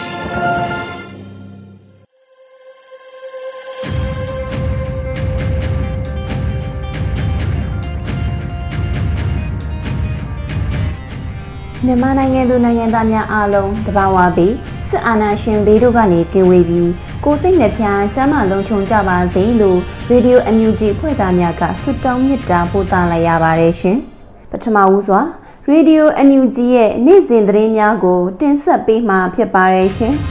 ။ မြန်မာနိုင်ငံသူနိုင်ငံသားများအားလုံးတဘာဝပြီးစစ်အာဏာရှင်ဘေးတို့ကနေကင်းဝေးပြီးကိုယ်စိတ်နှပြကျမ်းမာလုံးချုံကြပါစေလို့ရေဒီယိုအန်ယူဂျီဖွဲ့သားများကဆုတောင်းမေတ္တာပို့သလိုက်ရပါတယ်ရှင်။ပထမဦးစွာရေဒီယိုအန်ယူဂျီရဲ့နေ့စဉ်သတင်းများကို တင်ဆက်ပေးမှာဖြစ်ပါတယ်ရှင်။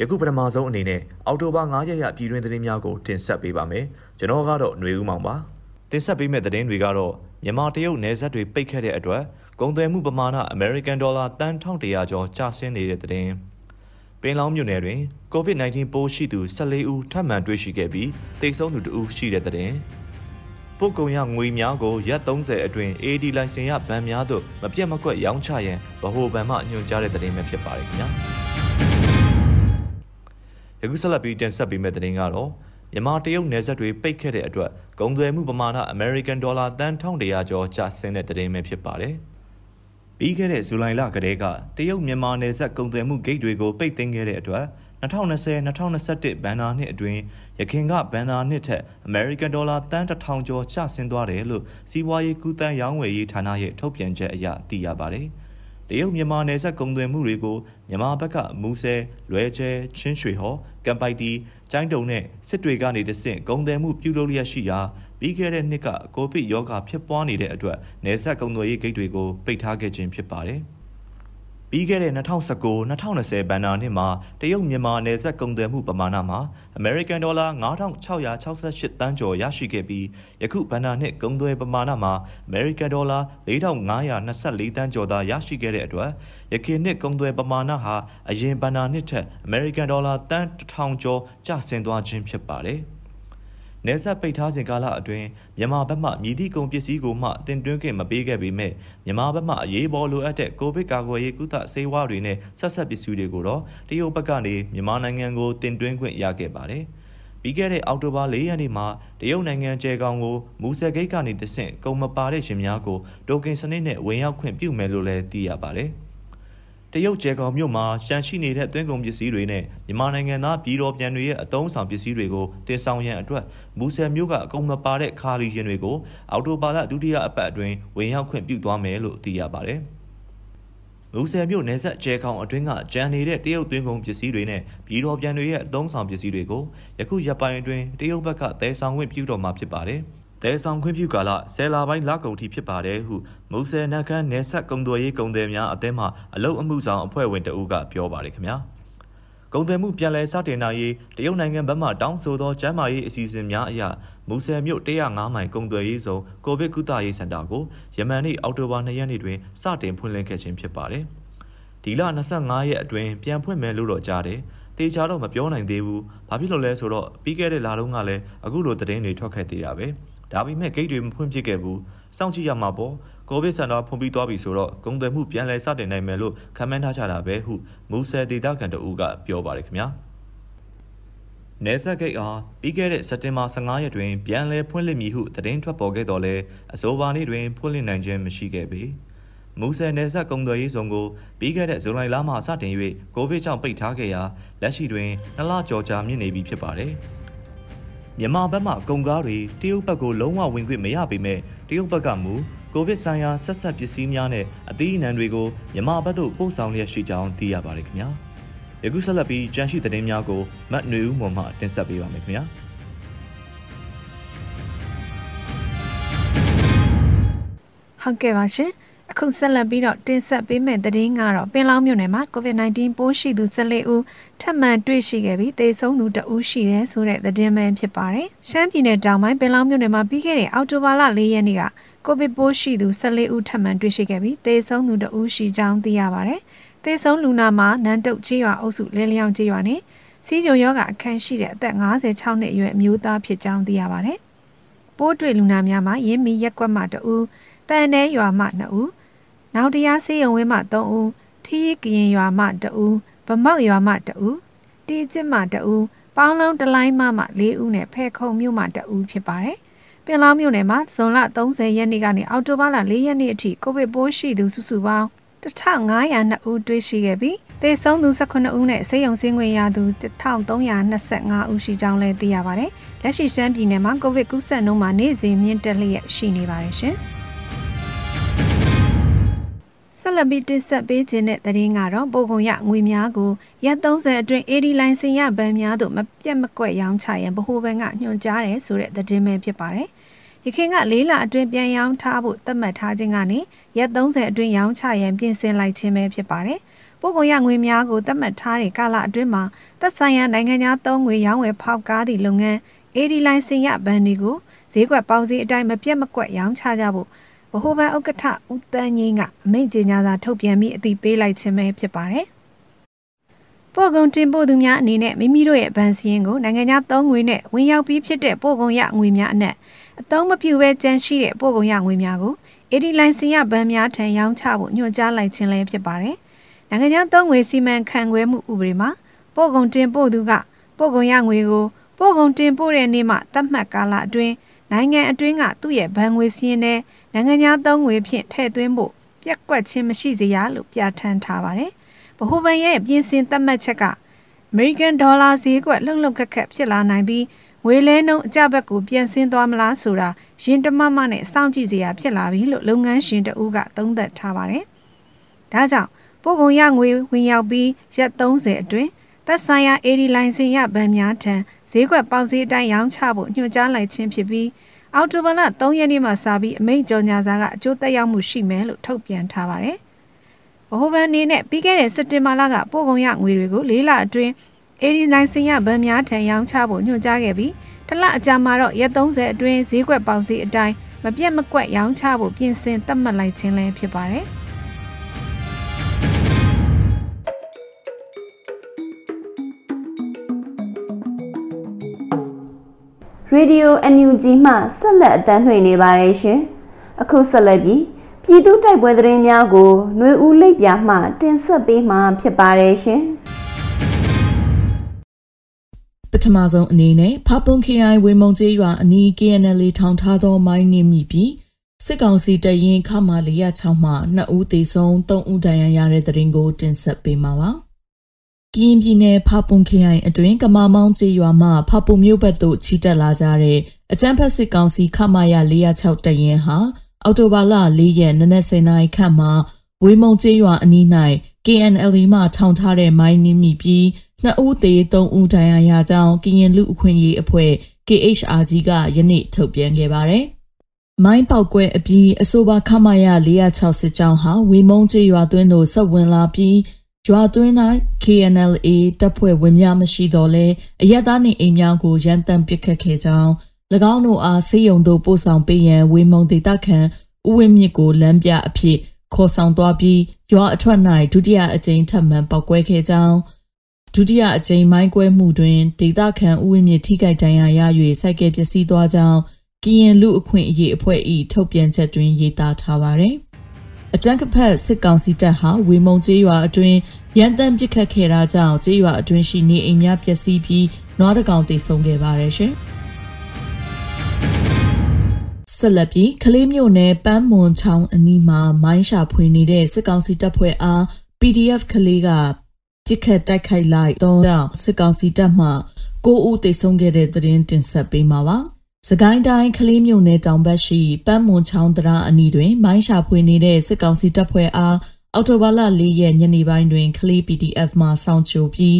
ယခုပထမဆုံးအနေနဲ့အောက်တိုဘာ9ရက်ရပြည်တွင်သတင်းများကိုတင်ဆက်ပေးပါမယ်။ကျွန်တော်ကတော့ຫນွေဦးမောင်ပါ။တင်ဆက်ပေးမယ့်သတင်းတွေကတော့ မြန်မာတရုတ်နယ်စပ်တွေပိတ်ခဲ့တဲ့အတွက်ကုန်သွယ်မှုပမာဏအမေရိကန်ဒေါ်လာတန်1100ကျော်ကျဆင်းနေတဲ့သတင်း။ပင်လောင်းမြို့နယ်တွင် COVID-19 ပိုးရှိသူ14ဦးထပ်မံတွေ့ရှိခဲ့ပြီးတိတ်ဆုံးသူ2ဦးရှိတဲ့သတင်း။ပို့ကုန်ရငွေများကိုရက်30အတွင်း AD လိုင်စင်ရဗန်များသို့မပြတ်မကွက်ရောင်းချရန်ဗဟိုဗန်မှညွှန်ကြားတဲ့သတင်းပဲဖြစ်ပါတယ်ခင်ဗျာ။ယခုဆက်လက်ပြီးတင်ဆက်ပေးမယ့်သတင်းကတော့ မြန်မာတရုတ်နယ်စပ်တွေပိတ်ခဲ့တဲ့အတွက်ကုန်သွယ်မှုပမာဏအမေရိကန်ဒေါ်လာတန်1100ကျော်ကျဆင်းတဲ့သတင်းပဲဖြစ်ပါတယ်။ပြီးခဲ့တဲ့ဇူလိုင်လကတည်းကတရုတ်မြန်မာနယ်စပ်ကုန်သွယ်မှုဂိတ်တွေကိုပိတ်သိမ်းခဲ့တဲ့အတွက်2020-2021ဘဏ္ဍာနှစ်အတွင်းရခင်ကဘဏ္ဍာနှစ်ထက်အမေရိကန်ဒေါ်လာတန်1000ကျော်ကျဆင်းသွားတယ်လို့စီးပွားရေးကူးတန်းရောင်းဝယ်ရေးဌာနရဲ့ထုတ်ပြန်ချက်အရသိရပါတယ်။ တရုတ်မြန်မာနယ်စပ်ကုန်သွယ်မှုတွေကိုမြန်မာဘက်ကမူဆယ်လွဲကျဲချင်းရွှေဟော်ကံပိုက်တီကျိုင်းတုံနဲ့စစ်တွေကနေတဆင့်ကုန်သွယ်မှုပြုလုပ်လျက်ရှိရာပြီးခဲ့တဲ့နှစ်ကကိုဗစ်ရောဂါဖြစ်ပွားနေတဲ့အတွက်နယ်စပ်ကုန်သွယ်ရေးဂိတ်တွေကိုပိတ်ထားခဲ့ခြင်းဖြစ်ပါတယ်။ ပြီးခဲ့တဲ့2019-2020ဘဏ္ဍာနှစ်မှာတရုတ်မြန်မာနယ်စပ်ကုန်သွယ်မှုပမာဏမှာအမေရိကန်ဒေါ်လာ9668တန်းကျော်ရရှိခဲ့ပြီးယခုဘဏ္ဍာနှစ်ကုန်သွယ်ပမာဏမှာအမေရိကန်ဒေါ်လာ4524တန်းကျော်သာရရှိခဲ့တဲ့အတွက်ယခင်နှစ်ကုန်သွယ်ပမာဏဟာအရင်ဘဏ္ဍာနှစ်ထက်အမေရိကန်ဒေါ်လာတန်း1000ကျော်ကျဆင်းသွားခြင်းဖြစ်ပါတယ်။ နေဆက်ပိတ်ထားစဉ်ကာလအတွင်းမြန်မာဘက်မှမြည်သည့်ကုန်ပစ္စည်းကိုမှတင်သွင်းခွင့်မပေးခဲ့ပေမဲ့မြန်မာဘက်မှအရေးပေါ်လိုအပ်တဲ့ကိုဗစ်ကာကွယ်ရေးကုသဆေးဝါးတွေနဲ့ဆက်ဆက်ပစ္စည်းတွေကိုတော့တရုတ်ဘက်ကနေမြန်မာနိုင်ငံကိုတင်သွင်းခွင့်ရခဲ့ပါတယ်။ပြီးခဲ့တဲ့အောက်တိုဘာ၄ရက်နေ့မှာတရုတ်နိုင်ငံကျဲကောင်ကိုမူဆယ်ဂိတ်ကနေတဆင့်ကုန်မပါတဲ့ရှင်များကိုတိုကင်စနစ်နဲ့ဝင်ရောက်ခွင့်ပြုမယ်လို့လည်းသိရပါတယ်။ တရုတ်ကျဲကောင်မြို့မှာရှန်ရှိနေတဲ့သွင်းကုန်ပစ္စည်းတွေနဲ့မြန်မာနိုင်ငံသားပြည်တော်ပြန်တွေရဲ့အတုံးဆောင်ပစ္စည်းတွေကိုတင်ဆောင်ရန်အတွက်မူဆယ်မြို့ကအကုန်မပါတဲ့ခါလီရင်တွေကိုအော်တိုဘာလဒုတိယအပတ်အတွင်းဝင်ရောက်ခွင့်ပြုသွားမယ်လို့သိရပါတယ်။မူဆယ်မြို့နယ်ဆက်ကျဲကောင်အတွင်းကကြံနေတဲ့တရုတ်သွင်းကုန်ပစ္စည်းတွေနဲ့ပြည်တော်ပြန်တွေရဲ့အတုံးဆောင်ပစ္စည်းတွေကိုယခုရက်ပိုင်းအတွင်းတရုတ်ဘက်ကသယ်ဆောင်ခွင့်ပြုတော်မှာဖြစ်ပါတယ်။ တဲဆောင်ခွင့်ပြုကာလဆယ်လပိုင်းလကုန်ထိဖြစ်ပါတယ်ဟုမူဆယ်နက်ခန်းနယ်ဆက်ကုံသွယ်ရေးကုံတယ်များအသင်းမှအလုတ်အမှုဆောင်အဖွဲ့ဝင်တအုပ်ကပြောပါတယ်ခင်ဗျာကုံတယ်မှုပြန်လည်စတင်နိုင်ရေးတရုတ်နိုင်ငံဘက်မှတောင်းဆိုသောကျန်းမာရေးအစီအစဉ်များအရမူဆယ်မြို့105မိုင်ကုံသွယ်ရေးဆောင်ကိုဗစ်ကုသရေးစင်တာကိုယမန်နေ့အောက်တိုဘာ2ရက်နေ့တွင်စတင်ဖွင့်လှစ်ခဲ့ခြင်းဖြစ်ပါတယ်ဒီလ25ရက်အတွင်းပြန်ဖွင့်မယ်လို့တော့ကြားတယ်တေချာတော့မပြောနိုင်သေးဘူး။ဘာဖြစ်လို့လဲဆိုတော့ပြီးခဲ့တဲ့လတုန်းကလည်းအခုလိုသတင်းတွေထွက်ခဲ့သေးတာပဲ။ ဒါပေမဲ့ဂိတ်တွေမဖွင့်ဖြစ်ခဲ့ဘူးစောင့်ကြည့်ရမှာပေါ့ကိုဗစ်စင်တာဖွင့်ပြီးသွားပြီဆိုတော့ကုန်သွယ်မှုပြန်လည်စတင်နိုင်မယ်လို့ခန့်မှန်းထားကြတာပဲဟုမူဆယ်ဒေသခံတအူးကပြောပါတယ်ခင်ဗျာနေဆက်ဂိတ်အားပြီးခဲ့တဲ့စက်တင်ဘာ15ရက်တွင်ပြန်လည်ဖွင့်လှစ်မည်ဟုသတင်းထွက်ပေါ်ခဲ့တော်လဲအဆိုပါနေ့တွင်ဖွင့်လှစ်နိုင်ခြင်းမရှိခဲ့ပေမူဆယ်နယ်စပ်ကုံသွယ်ရေးဆောင်ကိုပြီးခဲ့တဲ့ဇူလိုင်လမှစတင်၍ကိုဗစ်ကြောင့်ပိတ်ထားခဲ့ရာလက်ရှိတွင်နှစ်လကျော်ကြာမြင့်နေပြီဖြစ်ပါတယ်။န မြန်မာဘက်မှကုန်ကားတွေတရုတ်ဘက်ကိုလုံးဝဝင်ခွင့်မရပေမဲ့တရုတ်ဘက်ကမူကိုဗစ်ဆိုင်ရာဆက်ဆက်ပစ္စည်းများနဲ့အသီးအနှံတွေကိုမြန်မာဘက်သို့ပို့ဆောင်လျက်ရှိကြောင်းသိရပါတယ်ခင်ဗျာယခုဆက်လက်ပြီးကြန့်ရှိသတင်းများကိုမတ်နွေဦးမော်မှတင်ဆက်ပေးပါမယ်ခင်ဗျာဟုတ်ကဲ့ပါရှင် အခုဆက်လက်ပြီးတော့တင်ဆက်ပေးမယ့်သတင်းကတော့ပင်လောင်းမြို့နယ်မှာ COVID-19 ပိုးရှိသူ14ဦးထပ်မံတွေ့ရှိခဲ့ပြီးသေဆုံးသူ2ဦးရှိတယ်ဆိုတဲ့သတင်းမှန်ဖြစ်ပါတယ်။ရှမ်းပြည်နယ်တောင်ပိုင်းပင်လောင်းမြို့နယ်မှာပြီးခဲ့တဲ့အောက်တိုဘာလ4ရက်နေ့ကကိုဗစ်ပိုးရှိသူ14ဦးထပ်မံတွေ့ရှိခဲ့ပြီးသေဆုံးသူ2ဦးရှိကြောင်းသိရပါတယ်။သေဆုံးလူနာမှာနန်းတုတ်ချေးရွာအုပ်စုလဲလျောင်းချေးရွာနဲ့စီးကြုံယောဂအခန်းရှိတဲ့အသက်56နှစ်အရွယ်အမျိုးသားဖြစ်ကြောင်းသိရပါတယ်။ပိုးတွေ့လူနာများမှာရင်းမီရက်ကွက်မှ2ဦးတန်တဲရွာမှ2ဦး နောက်တရားစေးရုံဝင်းမှ3ဦးထီးရီကရင်ရွာမှ2ဦးဗမောက်ရွာမှ2ဦးတီကျစ်မှ2ဦးပေါင်းလုံးတလိုင်းမှမှ4ဦးနဲ့ဖဲခုံမြို့မှ2ဦးဖြစ်ပါတယ်ပင်လောင်းမြို့နယ်မှာဇွန်လ30ရက်နေ့ကနေအောက်တိုဘာလ4ရက်နေ့အထိကိုဗစ်ပိုးရှိသူစုစုပေါင်း1502ဦးတွေ့ရှိခဲ့ပြီးသေဆုံးသူ18ဦးနဲ့ဆေးရုံဆင်းခွင့်ရသူ1325ဦးရှိကြောင်းလည်းသိရပါတယ်။လက်ရှိရှမ်းပြည်နယ်မှာကိုဗစ်ကူးစက်နှုန်းမှာနေ့စဉ်မြင့်တက်လျက်ရှိနေပါတယ်ရှင်။ ဆက်လက်ပြီးတင်ဆက်ပေးခြင်းတဲ့သတင်းကတော့ပိုကုန်ရငွေများကိုရက်30အတွင်း AD လိုင်စင်ရဗန်များသို့မပြတ်မကွက်ရောင်းချရန်ဗဟိုဘဏ်ကညွှန်ကြားတယ်ဆိုတဲ့သတင်းပဲဖြစ်ပါတယ်။ရခိုင်ကလေးလအတွင်းပြန်ရောင်းထားဖို့သတ်မှတ်ထားခြင်းကနေရက်30အတွင်းရောင်းချရန်ပြင်ဆင်လိုက်ခြင်းပဲဖြစ်ပါတယ်။ပိုကုန်ရငွေများကိုသတ်မှတ်ထားတဲ့ကာလအတွင်းမှာသက်ဆိုင်ရာနိုင်ငံသားသုံးငွေရောင်းဝယ်ဖောက်ကားသည့်လုပ်ငန်း AD လိုင်စင်ရဗန်တွေကိုဈေးကွက်ပေါင်းစည်းအတိုင်းမပြတ်မကွက်ရောင်းချကြဖို့ ဗဟိုဘဏ်ဥက္ကဋ္ဌဦးတန်းငင်းကအမိန့်ကြေညာစာထုတ်ပြန်ပြီးအသိပေးလိုက်ခြင်းပဲဖြစ်ပါတယ်။ပို့ကုန်တင်ပို့သူများအနေနဲ့မိမိတို့ရဲ့ဗန်စည်းကိုနိုင်ငံခြားသုံးငွေနဲ့ဝင်ရောက်ပြီးဖြစ်တဲ့ပို့ကုန်ရငွေများအနက်အသုံးမပြုဘဲကျန်ရှိတဲ့ပို့ကုန်ရငွေများကိုအေဒီလိုင်စင်ရဗန်များထံရောင်းချဖို့ညွှန်ကြားလိုက်ခြင်းလည်းဖြစ်ပါတယ်။နိုင်ငံခြားသုံးငွေစီမံခန့်ခွဲမှုဥပဒေမှာပို့ကုန်တင်ပို့သူကပို့ကုန်ရငွေကိုပို့ကုန်တင်ပို့တဲ့နေ့မှသတ်မှတ်ကာလအတွင်းနိုင်ငံအတွင်းကသူ့ရဲ့ဗန်ငွေစည်းနဲ့ နိုင်ငံခြားသုံးငွေဖြင့်ထည့်သွင်းဖို့ပြက်ကွက်ခြင်းမရှိစေရလို့ပြဋ္ဌာန်းထားပါတယ်။ဗဟိုဘဏ်ရဲ့ပြင်ဆင်သတ်မှတ်ချက်ကအမေရိကန်ဒေါ်လာဈေးကွက်လှုပ်လှုပ်ခက်ခက်ဖြစ်လာနိုင်ပြီးငွေလဲနှုန်းအကြဘက်ကိုပြန်ဆင်းသွားမလားဆိုတာရင်တမမနဲ့စောင့်ကြည့်စရာဖြစ်လာပြီလို့လုပ်ငန်းရှင်တဦးကသုံးသပ်ထားပါတယ်။ဒါကြောင့်ပို့ကုန်ရငွေဝင်ရောက်ပြီးရက်30အတွင်းသက်ဆိုင်ရာ AD လိုင်စင်ရဗန်များထံဈေးကွက်ပေါက်ဈေးအတိုင်းရောင်းချဖို့ညွှန်ကြားလိုက်ခြင်းဖြစ်ပြီး အော်တိုဘာလ3ရက်နေ့မှာစပြီးအမိန့်ကြော်ညာစာကအကျိုးသက်ရောက်မှုရှိမယ်လို့ထုတ်ပြန်ထားပါတယ်။ဗဟိုဘဏ်အနေနဲ့ပြီးခဲ့တဲ့စက်တင်ဘာလကပို့ကုန်ရငွေတွေကို၄လအတွင်းအေဒီလိုင်စင်ရဗန်များထံရောင်းချဖို့ညွှန်ကြားခဲ့ပြီးတလအကြာမှာတော့ရက်30အတွင်းဈေးကွက်ပေါင်စီအတိုင်းမပြတ်မကွက်ရောင်းချဖို့ပြင်ဆင်သတ်မှတ်လိုက်ခြင်းလည်းဖြစ်ပါတယ်။ Radio NUG မှဆက်လက်အသံလွှင့်နေပါတယ်ရှင်။အခုဆက်လက်ပြီးပြည်သူတိုက်ပွဲသတင်းများကိုຫນွေဦးလိပ်ပြမှ တင်ဆက်ပေးမှာဖြစ်ပါတယ်ရှင်။ပထမဆုံးအနေနဲ့ဖပွန်ခရိုင်ဝေမုံကျေးရွာအနီး KNL ထောင်ထားသောမိုင်းနှင်းမိပြီးစစ်ကောင်စီတရင်ခမာ406မှ2ဦးသေဆုံး3ဦးဒဏ်ရာရတဲ့တဲ့ရင်ကိုတင်ဆက်ပေးမှာပါ။ ကရင်ပြည်နယ်ဖပွန်ခရိုင်အတွင်းကမာမောင်းကျေးရွာမှဖပွန်မြို့ဘက်သို့ချီတက်လာကြတဲ့အကြမ်းဖက်စစ်ကောင်စီခမာရ406တရင်ဟာအော်တိုဘာလ4ရက်နနက်10:00နာရီခန့်မှာဝေမုံကျေးရွာအနီး၌ KNL မှထောင်ထားတဲ့မိုင်းနင်းမိပြီးနှစ်ဦးသေသုံးဦးဒဏ်ရာရကြောင်းကရင်လူအခွင့်အရေးအဖွဲ့ KHRG ကယနေ့ထုတ်ပြန်ခဲ့ပါတယ်။မိုင်းပေါက်ကွဲအပြီးအဆိုပါခမာရ460ကျောင်းဟာဝေမုံကျေးရွာသွင်းသို့ဆက်ဝင်လာပြီး ရွာသွင်း၌. KNLA တပ်ဖွဲ့ဝင်များမရှိတော့လဲအရက်သားနေအိမ်များကိုရန်တမ်းပစ်ခတ်ခဲ့ကြောင်း၎င်းတို့အားဆေးရုံသို့ပို့ဆောင်ပေးရန်ဝေမုံဒေသခံဥဝင်းမြစ်ကိုလမ်းပြအဖြစ်ခေါ်ဆောင်သွားပြီးရွာအထွက်၌ဒုတိယအကြိမ်ထပ်မံပောက်ကွဲခဲ့ကြောင်းဒုတိယအကြိမ်မိုင်းကွဲမှုတွင်ဒေသခံဥဝင်းမြစ်ထိခိုက်ဒဏ်ရာရ၍စိုက်ကဲပျက်စီးသွားကြောင်းကရင်လူအခွင့်အရေးအဖွဲ့၏ထုတ်ပြန်ချက်တွင်ရေးသားထားပါသည် အကြံကဖက်စစ်ကောင်စီတပ်ဟာဝေမုံကျေးရွာအတွင်းရန်တမ်းပစ်ခတ်ခဲ့တာကြောင့်ကျေးရွာအတွင်းရှိနေအိမ်များပျက်စီးပြီးနွားတကောင်တိတ်ဆုံးခဲ့ပါတယ်ရှင်။ဆက်လက်ပြီးကလေးမျိုးနယ်ပန်းမွန်ချောင်းအနီးမှာမိုင်းရှာဖွေနေတဲ့စစ်ကောင်စီတပ်ဖွဲ့အား PDF ကလေးကပြစ်ခတ်တိုက်ခိုက်လိုက်တော့စစ်ကောင်စီတပ်မှ9ဦးသေဆုံးခဲ့တဲ့သတင်းတင်ဆက်ပေးမှာပါ။ စကိုင်းတိုင်းကလေးမြို့နယ်တောင်ဘက်ရှိပန်းမွန်ချောင်းတရာအနီးတွင် မိုင်းရှာဖွေနေတဲ့စစ်ကောင်စီတပ်ဖွဲ့အားအော်တိုဘာလ၄ရက်ညနေပိုင်းတွင်ကလေး PDF မှစောင့်ချိုပြီး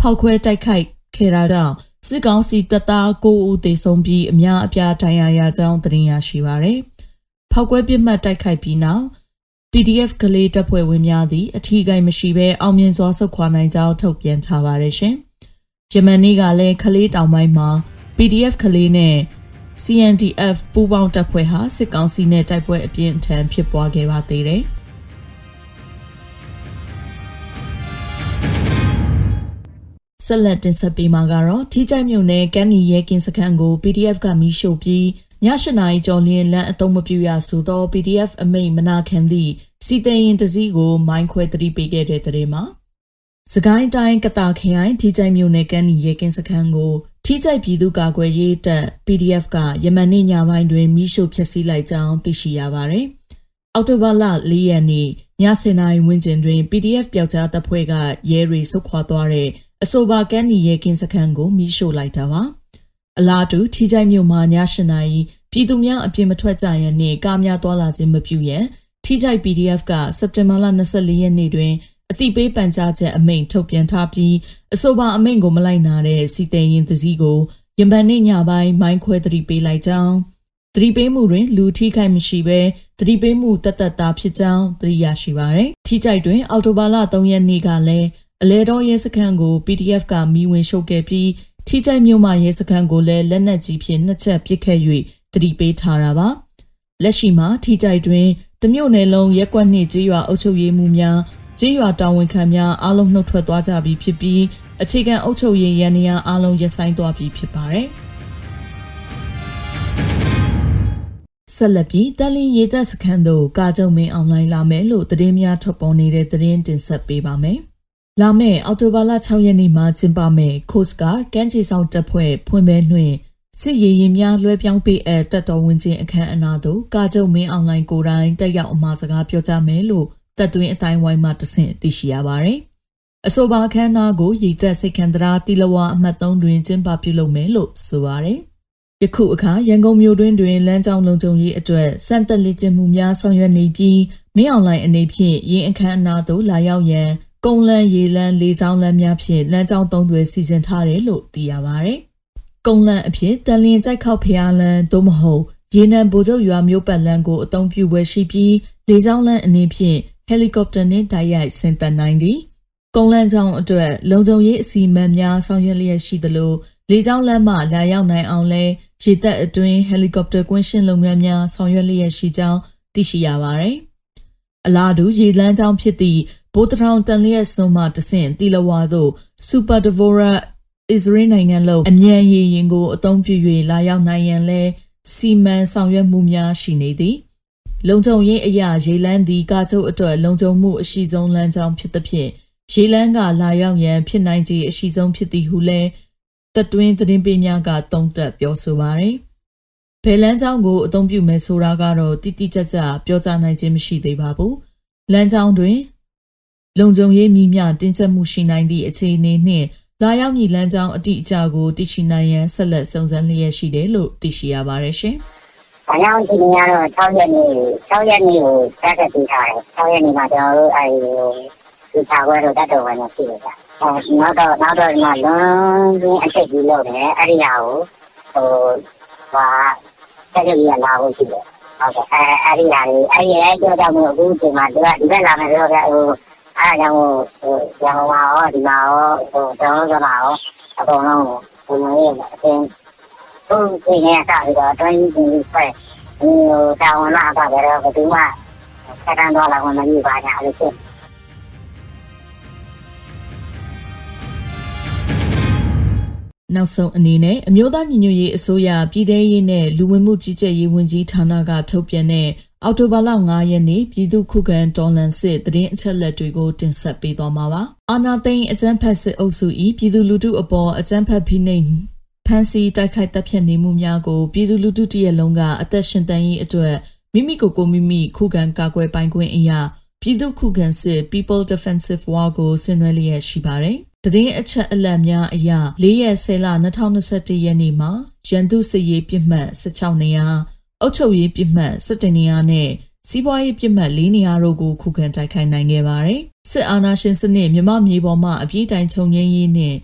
ဖောက်ခွဲတိုက်ခိုက်ခဲ့တာကြောင့်စစ်ကောင်စီတပ်သား9ဦးသေဆုံးပြီးအများအပြားဒဏ်ရာရကြောင်းသတင်းရရှိပါရယ်။ဖောက်ခွဲပစ်မှတ်တိုက်ခိုက်ပြီးနောက် PDF ကလေးတပ်ဖွဲ့ဝင်များသည်အထီးကိုင်းမရှိဘဲအောင်မြင်စွာဆုတ်ခွာနိုင်ကြောင်းထုတ်ပြန်ထားပါရရှင်။ယမန်နေ့ကလည်းကလေးတောင်ပိုင်းမှာ PDF ကလေးနဲ့ CNDF ပူးပေါင်းတပ်ဖွဲ့ဟာစစ်ကောင်စီနဲ့တိုက်ပွဲအပြင်းအထန်ဖြစ်ပွားခဲ့ပါသေးတယ်။ဆက်လက်တင်ဆက်ပေးမှာကတော့ထိကြိုက်မြို့နယ်ကန်းနီရဲကင်းစခန်းကို PDF ကမီးရှို့ပြီးည၈နာရီကျော်လျင်လမ်းအသုံးမပြုရဆိုသော PDF အမိန့်မနာခံသည့်စီတရင်တစည်းကိုမိုင်းခွဲသတိပေးခဲ့တဲ့တဲ့မှာစကိုင်းတိုင်းကတာခရိုင်ထိကြိုက်မြို့နယ်ကန်းနီရဲကင်းစခန်းကို ထိကြိုက်ပြည်သူ့ကာကွယ်ရေးတပ် PDF ကယမန်နေ့ညပိုင်းတွင်မိရှို့ဖျက်ဆီးလိုက်ကြောင်းသိရှိရပါသည်။အောက်တိုဘာလ၄ရက်နေ့ည7:00နာရီဝန်းကျင်တွင် PDF ပျောက်ကြားတပ်ဖွဲ့ကရဲတွေဆုတ်ခွာသွားတဲ့အဆိုပါကန်းနီရဲကင်းစခန်းကိုမိရှို့လိုက်တာပါ။အလားတူထိကြိုက်မြို့မှာည7:00နာရီပြည်သူများအပြင်မထွက်ကြရန်နှင့်ကားများသွားလာခြင်းမပြုရန်ထိကြိုက် PDF ကစက်တင်ဘာလ24ရက်နေ့တွင် အတိပေးပန်ကြားချက်အမိန့်ထုတ်ပြန်ထားပြီးအဆိုပါအမိန့်ကိုမလိုက်နာတဲ့စီတဲရင်တစည်းကိုရမန်နေ့ညပိုင်းမိုင်းခွဲသတိပေးလိုက်ကြောင်းသတိပေးမှုတွင်လူထိခိုက်မရှိဘဲသတိပေးမှုတသက်တာဖြစ်ကြောင်းသတိရရှိပါရယ်ထိကြိုက်တွင်အော်တိုဘာလ3ရက်နေ့ကလည်းအလဲတော်ရဲစခန်းကို PDF ကမီးဝင်ရှုပ်ခဲ့ပြီးထိကြိုက်မြို့မှရဲစခန်းကိုလည်းလက်နက်ကြီးဖြင့်နှစ်ချက်ပစ်ခတ်၍တတိပေးထားတာပါလက်ရှိမှာထိကြိုက်တွင်တမြို့နယ်လုံးရက်ကွက်နှင့်ကြေးရွာအုပ်ချုပ်ရေးမှုများ ကြေးရွာတာဝန်ခံများအားလုံးနှုတ်ထွက်သွားကြပြီဖြစ်ပြီးအခြေခံအုပ်ချုပ်ရေးရန်ရာအားလုံးရပ်ဆိုင်းသွားပြီဖြစ်ပါတယ်ဆက်လက်ပြီးတန်လင်းရေသက်စခန်းသို့ကာကြုံမင်းအွန်လိုင်းလာမယ်လို့သတင်းများထုတ်ပေါ်နေတဲ့သတင်းတင်ဆက်ပေးပါမယ်။လာမယ့်အောက်တိုဘာလ6ရက်နေ့မှာကျင်းပမယ့် Coast Guard ကမ်းခြေဆောင်တပ်ဖွဲ့ဖွင့်ပွဲနှင့်စစ်ရေးရင်များလွှဲပြောင်းပေးအပ်တပ်တော်ဝင်ချင်းအခမ်းအနားသို့ကာကြုံမင်းအွန်လိုင်းကိုယ်တိုင်တက်ရောက်အမှာစကားပြောကြားမယ်လို့ တပ်တွင်းအတိုင်းဝိုင်းမှတဆင့်သိရှိရပါတယ်။အဆိုပါအခမ်းအနားကိုရည်သက်စိတ်ခံတရာတီလဝါအမှတ်3တွင်ကျင်းပပြုလုပ်မယ်လို့ဆိုပါတယ်။ယခုအခါရန်ကုန်မြို့တွင်တွင်လမ်းကြောင်းလုံခြုံရေးအတွက်စံတက်လက်ကျင့်မှုများဆောင်ရွက်နေပြီးမင်းအွန်လိုင်းအနေဖြင့်ရင်းအခမ်းအနားသို့လာရောက်ရန်ကုန်းလန်းရေလန်းလေကြောင်းလမ်းများဖြင့်လမ်းကြောင်းသုံးတွေစီစဉ်ထားတယ်လို့သိရပါဗျ။ကုန်းလန်းအဖြစ်တန်လင်းကြိုက်ခောက်ဖျားလန်းသို့မဟုတ်ရေနံဗိုလ်ချုပ်ရွာမြို့ပတ်လန်းကိုအသုံးပြုဝယ်ရှိပြီးလေကြောင်းလမ်းအနေဖြင့် ဟယ်လီကော်ပတာနှင့်တိုက်ရိုက်ဆင်းသက်နိုင်သည်ကုန်းလန်းချောင်းအတွက်လုံခြုံရေးအစီအမံများဆောင်ရွက်လျက်ရှိသလိုလေကြောင်းလမ်းမှလာရောက်နိုင်အောင်လဲရေတပ်အတွင်းဟယ်လီကော်ပတာကွင်းရှင်းလုပ်ငန်းများဆောင်ရွက်လျက်ရှိကြောင်းသိရှိရပါသည်။အလားတူရေလမ်းကြောင်းဖြစ်သည့်ဘိုးတထောင်တန်လျက်စွန်းမှတဆင့်တီလဝါသို့စူပါဒဗိုရာအစ္စရေးနိုင်ငံလုံးအမြန်ရေရင်ကိုအသုံးပြု၍လာရောက်နိုင်ရန်လဲစီမံဆောင်ရွက်မှုများရှိနေသည်။ လုံခြုံရေးအရာရေလန်းသည်ကာချုပ်အတွက်လုံခြုံမှုအရှိဆုံးလမ်းကြောင်းဖြစ်သဖြင့်ရေလန်းကလာရောက်ရန်ဖြစ်နိုင်ခြေအရှိဆုံးဖြစ်သည်ဟုလည်းတတွင်းသတင်းပေးများကတုံ့တက်ပြောဆိုပါရယ်ဘယ်လန်းကြောင်းကိုအသုံးပြုမယ်ဆိုတာကတော့တိတိကျကျပြောကြားနိုင်ခြင်းမရှိသေးပါဘူးလမ်းကြောင်းတွင်လုံခြုံရေးမိမျှတင်းကျပ်မှုရှိနိုင်သည့်အခြေအနေနှင့်လာရောက်မည့်လမ်းကြောင်းအတိအကျကိုသိရှိနိုင်ရန်ဆက်လက်စုံစမ်းလျက်ရှိတယ်လို့သိရှိရပါတယ်ရှင်။။ ဘာကြောင့်ဒီနေ့ကတော့6ရက်နေ့6ရက်နေ့ကိုတက်တက်ပြီးထားတယ်။6ရက်နေ့မှာကျွန်တော်တို့အဲဒီဒီချာခွဲတော့တတ်တော်ဝင်နေရှိတယ်ဗျ။အဲနောက်တော့နောက်တော့ဒီမှာလွန်ရင်းအချက်ကြီးလုပ်တယ်အဲ့ဒီဟာကိုဟိုဟာတက်ကြကြီးလာဖို့ရှိတယ်။ဟုတ်ကဲ့အဲအဲ့ဒီဟာလေးအဲ့ဒီအဲ့ကြောင့်မို့အခုချိန်မှာဒီကဒီဘက်လာမယ်ဆိုတော့ဟိုအဲ့ဒါကြောင့်ဟိုရန်ကုန်မှာရောဒီမှာရောဟိုကျွန်တော်တို့ကမှာရောအကုန်လုံးဟိုဝင်ရအတင်း သူ့ချိန်နဲ့စပြီးတော့တွင်းကြီးကြီးဖွဲ့ဟိုတာဝန်လာပါကြတော့ဘယ်သူမှစကန်တော့လာဝင်မလို့ပါညာလို့ဖြစ်နောက်ဆုံးအနေနဲ့အမျိုးသားညီညွတ်ရေးအစိုးရပြည်ထရေးနဲ့လူဝင်မှုကြီးကြပ်ရေးဝန်ကြီးဌာနကထုတ်ပြန်တဲ့အော်တိုဘာလ9ရက်နေ့ပြည်သူ့ခုခံတော်လှန်စစ်တရင်အချက်လက်တွေကိုတင်ဆက်ပေးသွားမှာပါ။အာနာသိန်းအကြမ်းဖက်စစ်အုပ်စု၏ပြည်သူလူထုအပေါ်အကြမ်းဖက်ဖိနှိပ် ဖမ်းဆီးတိုက်ခိုက်တပ်ဖြတ်နေမှုများကိုပြည်သူလူထုတရက်လုံးကအသက်ရှင်တန်ရေးအတွက်မိမိကိုယ်ကိုမိမိခုခံကာကွယ်ပိုင်ခွင့်အရာပြည်သူခုခံစစ် People Defensive War ကိုဆင်နွှဲလျက်ရှိပါတယ်တည်င်းအချက်အလက်များအရ၄ရက်10လ2021ရက်နေ့မှာရန်သူစစ်ရေးပြစ်မှတ်16နေရာအုပ်ချုပ်ရေးပြစ်မှတ်17နေရာနဲ့စီးပွားရေးပြစ်မှတ်၄နေရာတို့ကိုခုခံတိုက်ခိုက်နိုင်ခဲ့ပါတယ်။စစ်အာဏာရှင်စနစ်မြမမြေပေါ်မှာအပြည့်တိုင်ခြုံငင်းရေးနဲ့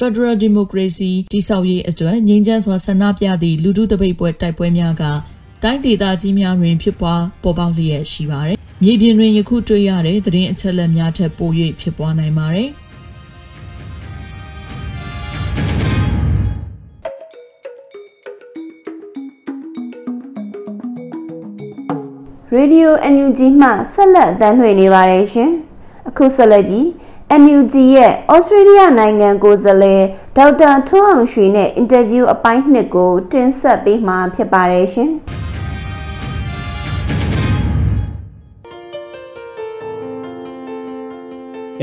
Federal Democracy တိဆောက်ရေးအတွက်ငြိမ်းချမ်းစွာဆန္ဒပြသည့်လူထုတပိတ်ပွဲတိုက်ပွဲများကတိုင်းဒေသကြီးများတွင်ဖြစ်ပွားပေါ်ပေါက်လျက်ရှိပါတယ်။မြေပြင်တွင်ယခုတွေ့ရတဲ့သတင်းအချက်အလက်များထက်ပို၍ဖြစ်ပွားနိုင်ပါတယ်။ Radio NUG မှဆက်လက်အသံလွှင့်နေပါတယ်ရှင်။အခုဆက်လက်ပြီး NUG ရဲ့ဩစတြေးလျနိုင်ငံကိုယ်စားလှယ်ဒေါက်တာထွန်းအောင်ရွှေနဲ့အင်တာဗျူးအပိုင်းနှစ်ကို တင်ဆက်ပေးမှာဖြစ်ပါတယ်ရှင်။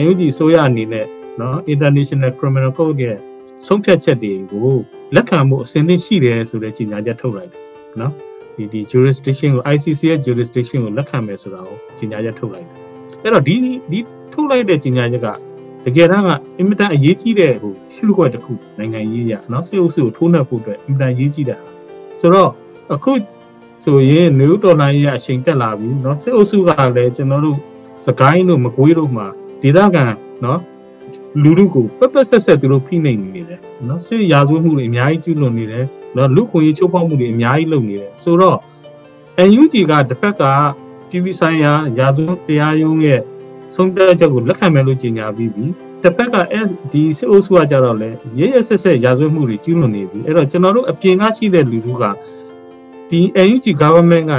NUG ဆိုရအနေနဲ့နော် International Criminal Court ရဲ့ဆုံးဖြတ်ချက်တွေကိုလက်ခံမှုအစဉ်သင့်ရှိတယ်ဆိုတဲ့ကြေညာချက်ထုတ်လိုက်တယ်နော်ဒီဒီ jurisdiction ကို ICC ရဲ့ jurisdiction ကိုလက်ခံမယ်ဆိုတာကိုကြေညာချက်ထုတ်လိုက်တယ် အဲ့တော့ဒီဒီထုတ်လိုက်တဲ့ကြေညာချက်ကတကယ်တမ်းကအင်မတန်အရေးကြီးတဲ့ဟိုရှုခွက်တစ်ခုနိုင်ငံရေးရနော်စစ်အုပ်စုကိုထိုးနှက်ဖို့အတွက်အင်မတန်ရေးကြီးတဲ့ဟာဆိုတော့အခုဆိုရင်နယူးဒေါ်လာရေးအချိန်တက်လာပြီเนาะစစ်အုပ်စုကလည်းကျွန်တော်တို့စကိုင်းတို့မကွေးတို့မှာဒေသခံเนาะလူလူကိုပက်ပက်ဆက်ဆက်သူတို့ဖိနှိပ်နေတယ်เนาะစစ်ရာဇဝတ်မှုတွေအများကြီးကျူးလွန်နေတယ်เนาะလူခွင့်ရေးချိုးဖောက်မှုတွေအများကြီးလုပ်နေတယ်ဆိုတော့ NUG ကတစ်ဖက်က ပြည်ပဆိုင်ရာရာဇဝတ်တရားရုံးရဲ့ဆုံးဖြတ်ချက်ကိုလက်ခံမယ်လို့ကြေညာပြီးပြီတစ်ဖက်ကဒီစစ်အုပ်စုကကြတော့လေရရဆက်ဆက်ရာဇဝတ်မှုတွေကျူးလွန်နေပြီအဲ့တော့ကျွန်တော်တို့အပြင်ကရှိတဲ့လူလူကဒီ NUG government က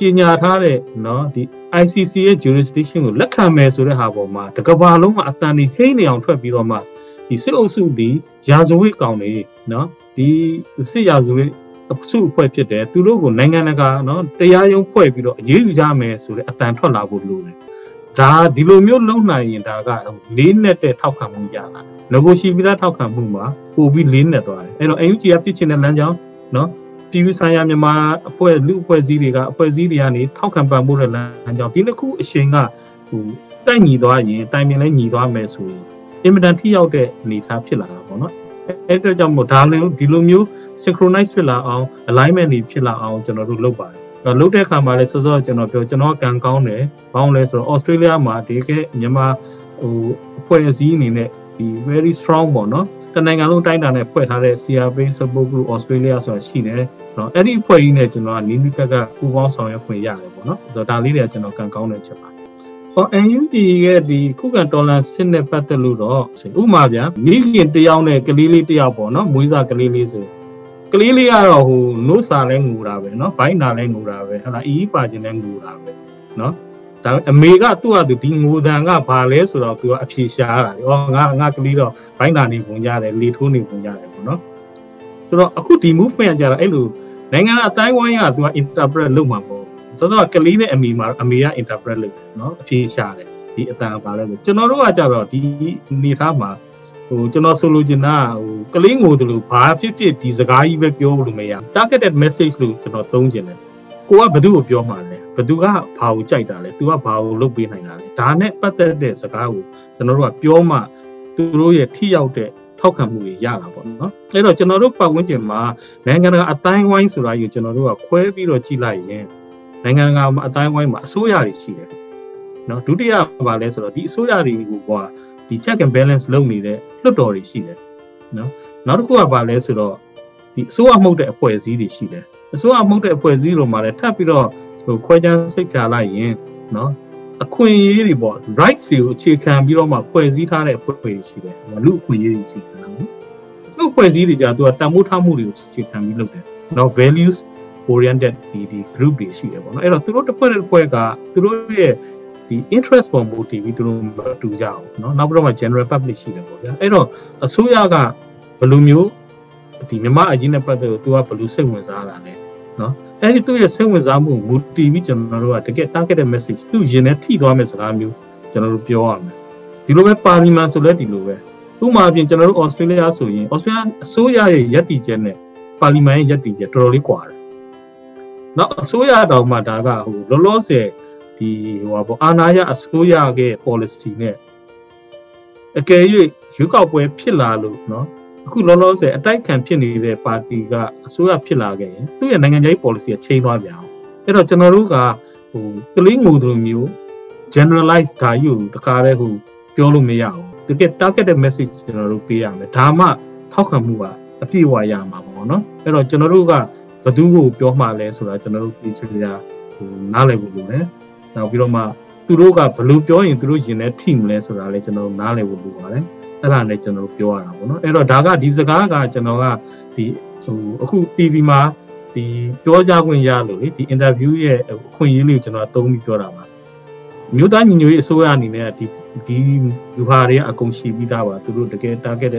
ကြေညာထားတဲ့เนาะဒီ ICC ရဲ့ jurisdiction ကိုလက်ခံမယ်ဆိုတဲ့ဟာပေါ်မှာတကဘာလုံးမှာအတန်ဒီဟိနေအောင်ထွက်ပြီးတော့မှဒီစစ်အုပ်စုဒီရာဇဝတ်ကောင်တွေเนาะဒီစစ်ရာဇဝတ်အ စုအဖွဲ့ဖြစ်တယ်သူတို့ကိုနိုင်ငံတကာနော်တရားရုံးဖွဲ့ပြီးတော့အရေးယူကြမယ်ဆိုတဲ့အတန်ထွက်လာဖို့လိုတယ်ဒါဒီလိုမျိုးလုံနိုင်ရင်ဒါကလေးနဲ့တဲ့ထောက်ခံမှုရတာငကိုရှိပြီးသားထောက်ခံမှုမှာပိုပြီးလေးနဲ့သွားတယ်အဲ့တော့ UNG ကပြစ်ချင်တဲ့လမ်းကြောင်းနော်ပြည်ပြည်ဆိုင်ရာမြန်မာအဖွဲ့လူအဖွဲ့အစည်းတွေကအဖွဲ့အစည်းတွေကနေထောက်ခံပံ့ပိုးတဲ့လမ်းကြောင်းဒီနှစ်ခုအရှင်ကဟိုတိုက်ညီသွားရင်တိုင်ပင်လဲညီသွားမယ်ဆိုရင်အင်မတန်ထိရောက်တဲ့အနေအထားဖြစ်လာတာပေါ့နော် အဲ့အတွက်ကြောင့်မို့ဒါလည်းဒီလိုမျိုး synchronize ဖြစ်လာအောင် alignment တွေဖြစ်လာအောင်ကျွန်တော်တို့လုပ်ပါတယ်အဲ့လုပ်တဲ့အခါမှာလည်းစောစောကျွန်တော်ပြောကျွန်တော်ကံကောင်းတယ်ဘာလို့လဲဆိုတော့ Australia မှာဒီကမြန်မာဟိုအဖွဲ့အစည်းအနေနဲ့ဒီ very strong ပေါ့နော်တနိုင်ငံလုံးတိုင်းတာနဲ့ဖွဲ့ထားတဲ့ CRP Support Group Australia ဆိုတာရှိတယ်။နော်အဲ့ဒီအဖွဲ့ကြီးနဲ့ကျွန်တော်ကနီးနီးကပ်ကပ်ပူးပေါင်းဆောင်ရွက်ခွင့်ရတယ်ပေါ့နော်။ဒါဒါလေးတွေကကျွန်တော်ကံကောင်းတဲ့ချက်ပါ။ ဟော NUD ရဲ့ဒီခုခံတော်လှန်စစ်နဲ့ပတ်သက်လို့တော့ဥမာဗျာမိခင်တယောက်နဲ့ကလေးလေးတယောက်ပေါ့နော်မွေးစားကလေးလေးဆိုကလေးလေးကတော့ဟိုနို့စာလဲငူတာပဲเนาะဘိုင်းနာလဲငူတာပဲဟလာအီးပါခြင်းလဲငူတာပဲเนาะဒါအမေကသူ့ဟာသူဒီငိုတန်ကဘာလဲဆိုတော့သူကအဖြေရှားတာလေ။အော်ငါငါကလေးတော့ဘိုင်းတာနေပုံရတယ်လေထိုးနေပုံရတယ်ပေါ့နော်။ဆိုတော့အခုဒီ movement ကကြတော့အဲ့လိုနိုင်ငံအတိုင်းဝိုင်းကသူက interpret လုပ်မှာပေါ့။ ဆိုတော့ကလေးနဲ့အမေမှာအမေက interpret လုပ်တယ်နော်။အဖြေရှာတယ်ဒီအတန်ပါလဲဆိုကျွန်တော်တို့ကကြတော့ဒီနေသားမှာဟိုကျွန်တော်ဆိုလိုချင်တာဟိုကလေးငိုတယ်လို့ဘာဖြစ်ဖြစ်ဒီစကားကြီးပဲပြောလို့မရ targeted message လို့ကျွန်တော်သုံးချင်တယ်ကိုကဘယ်သူ့ကိုပြောမှာလဲဘသူကဘာကိုကြိုက်တာလဲသူကဘာကိုလုပ်ပေးနိုင်တာလဲဒါနဲ့ပတ်သက်တဲ့စကားကိုကျွန်တော်တို့ကပြောမှသူတို့ရဲ့ထိရောက်တဲ့ထောက်ခံမှုတွေရတာပေါ့နော်အဲ့တော့ကျွန်တော်တို့ပတ်ဝန်းကျင်မှာနိုင်ငံတကာအတိုင်းဝိုင်းဆိုတာကိုကျွန်တော်တို့ကခွဲပြီးတော့ကြည့်လိုက်ရင် နိုင်ငံတကာမှာအတိုင်းဝိုင်းမှာအစိုးရတွေရှိတယ်နော်ဒုတိယဘာလဲဆိုတော့ဒီအစိုးရတွေကိုကဒီ check and balance လုပ်နေတဲ့လွှတ်တော်တွေရှိတယ်နော်နောက်တစ်ခုကဘာလဲဆိုတော့ဒီအစိုးရမှုတဲ့အဖွဲ့အစည်းတွေရှိတယ်အစိုးရမှုတဲ့အဖွဲ့အစည်းလိုမှလည်းထပ်ပြီးတော့ဟိုခွဲခြားစိတ်ထားလိုက်ရင်နော်အခွင့်အရေးတွေပေါ့ rights တွေကိုအခြေခံပြီးတော့မှဖွဲ့စည်းထားတဲ့အဖွဲ့တွေရှိတယ်လူအခွင့်အရေးတွေအခြေခံတာနော်သူ့ဖွဲ့စည်းတွေကြာသူကတန်ဖိုးထားမှုတွေကိုအခြေခံပြီးလုပ်တယ်နော် values oriented ဒီဒီ group တွေရှိတယ်ပေါ့နော်အဲ့တော့သူတို့တစ်ဖွဲ့တစ်ဖွဲ့ကသူတို့ရဲ့ဒီ interest ပေါ်မူတည်ပြီးသူတို့မတူကြအောင်เนาะနောက်ပြီးတော့မှ general public ရှိတယ်ပေါ့ဗျာအဲ့တော့အစိုးရကဘယ်လိုမျိုးဒီမြမအကြီးနဲ့ပတ်သက်လို့သူကဘယ်လိုစိတ်ဝင်စားတာလဲเนาะအဲ့ဒီသူ့ရဲ့စိတ်ဝင်စားမှုမူတည်ပြီးကျွန်တော်တို့ကတကယ် targeted message သူ့ရင်ထဲထိသွားမယ့်စကားမျိုးကျွန်တော်တို့ပြောရမယ်ဒီလိုပဲပါလီမန်ဆိုလဲဒီလိုပဲဥပမာအပြင်ကျွန်တော်တို့ Australia ဆိုရင် Australia အစိုးရရဲ့ယက်တီချက်နဲ့ပါလီမန်ရဲ့ယက်တီချက်တော်တော်လေးကွာတယ် နောက်အစိုးရတောင်မှဒါကဟိုလောလောဆယ်ဒီဟိုပါအာဏာရအစိုးရရဲ့ policy နဲ့အကယ်၍ရွေးကောက်ပွဲဖြစ်လာလို့နော်အခုလောလောဆယ်အတိုက်ခံဖြစ်နေတဲ့ပါတီကအစိုးရဖြစ်လာခဲ့ရင်သူ့ရဲ့နိုင်ငံရေး policy ကချိန်သွားပြန်အောင်အဲ့တော့ကျွန်တော်တို့ကဟိုကလေးငိုသူမျိုး generalize ဒါယူတခါတည်းဟိုပြောလို့မရဘူးတကယ် targeted message ကျွန်တော်တို့ပေးရမယ်ဒါမှထောက်ခံမှုကအပြည့်အဝရမှာပေါ့နော်အဲ့တော့ကျွန်တော်တို့က ဘသူကိုပြောမှလဲဆိုတာကျွန်တော်တို့ပြည်ချရာဟိုနားလည်ဖို့လိုတယ်နောက်ပြီးတော့မှသူတို့ကဘယ်လိုပြောရင်သူတို့ရင်ထဲထိမလဲဆိုတာလည်းကျွန်တော်တို့နားလည်ဖို့လိုပါတယ်အဲ့ဒါလည်းကျွန်တော်တို့ပြောရတာပေါ့နော်အဲ့တော့ဒါကဒီစကားကကျွန်တော်ကဒီဟိုအခု TV မှာဒီပြောကြခွင့်ရလို့လေဒီ interview ရဲ့အခွင့်အရေးလေးကိုကျွန်တော်အသုံးပြီးပြောတာပါမြို့သားညီညွတ်ရေးအစိုးရအနေနဲ့ဒီဒီလူဟာတွေကအကုန်ရှိပြီးသားပါသူတို့တကယ် target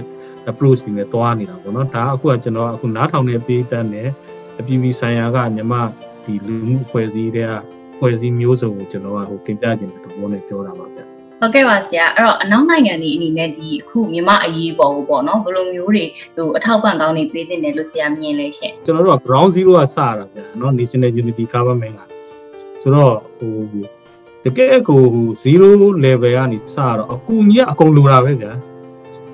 approach တွေနဲ့တွားနေတာပေါ့နော်ဒါအခုကကျွန်တော်အခုနားထောင်နေပေးတတ်တယ် အပြည်ပြည်ဆိုင်ရာကမြမဒီလူမှုအဖွဲ့အစည်းတွေကအဖွဲ့အစည်းမျိုးစုံကိုကျွန်တော်ကဟိုတင်ပြခြင်းတဲ့သဘောနဲ့ပြောတာပါဗျဟုတ်ကဲ့ပါဆရာအဲ့တော့အနောက်နိုင်ငံတွေအနေနဲ့ဒီအခုမြန်မာအရေးပေါ်ကိုပေါ့နော်ဘယ်လိုမျိုးတွေဟိုအထောက်ပံ့ကောင်းနေပေးတင်တယ်လို့ဆရာမြင်လဲရှင်ကျွန်တော်တို့က ground zero ကစတာဗျာနော် national unity government ကဆိုတော့ဟိုတကယ်ကို0 level ကနေစတော့အကူကြီးကအကုန်လိုတာပဲဗျာ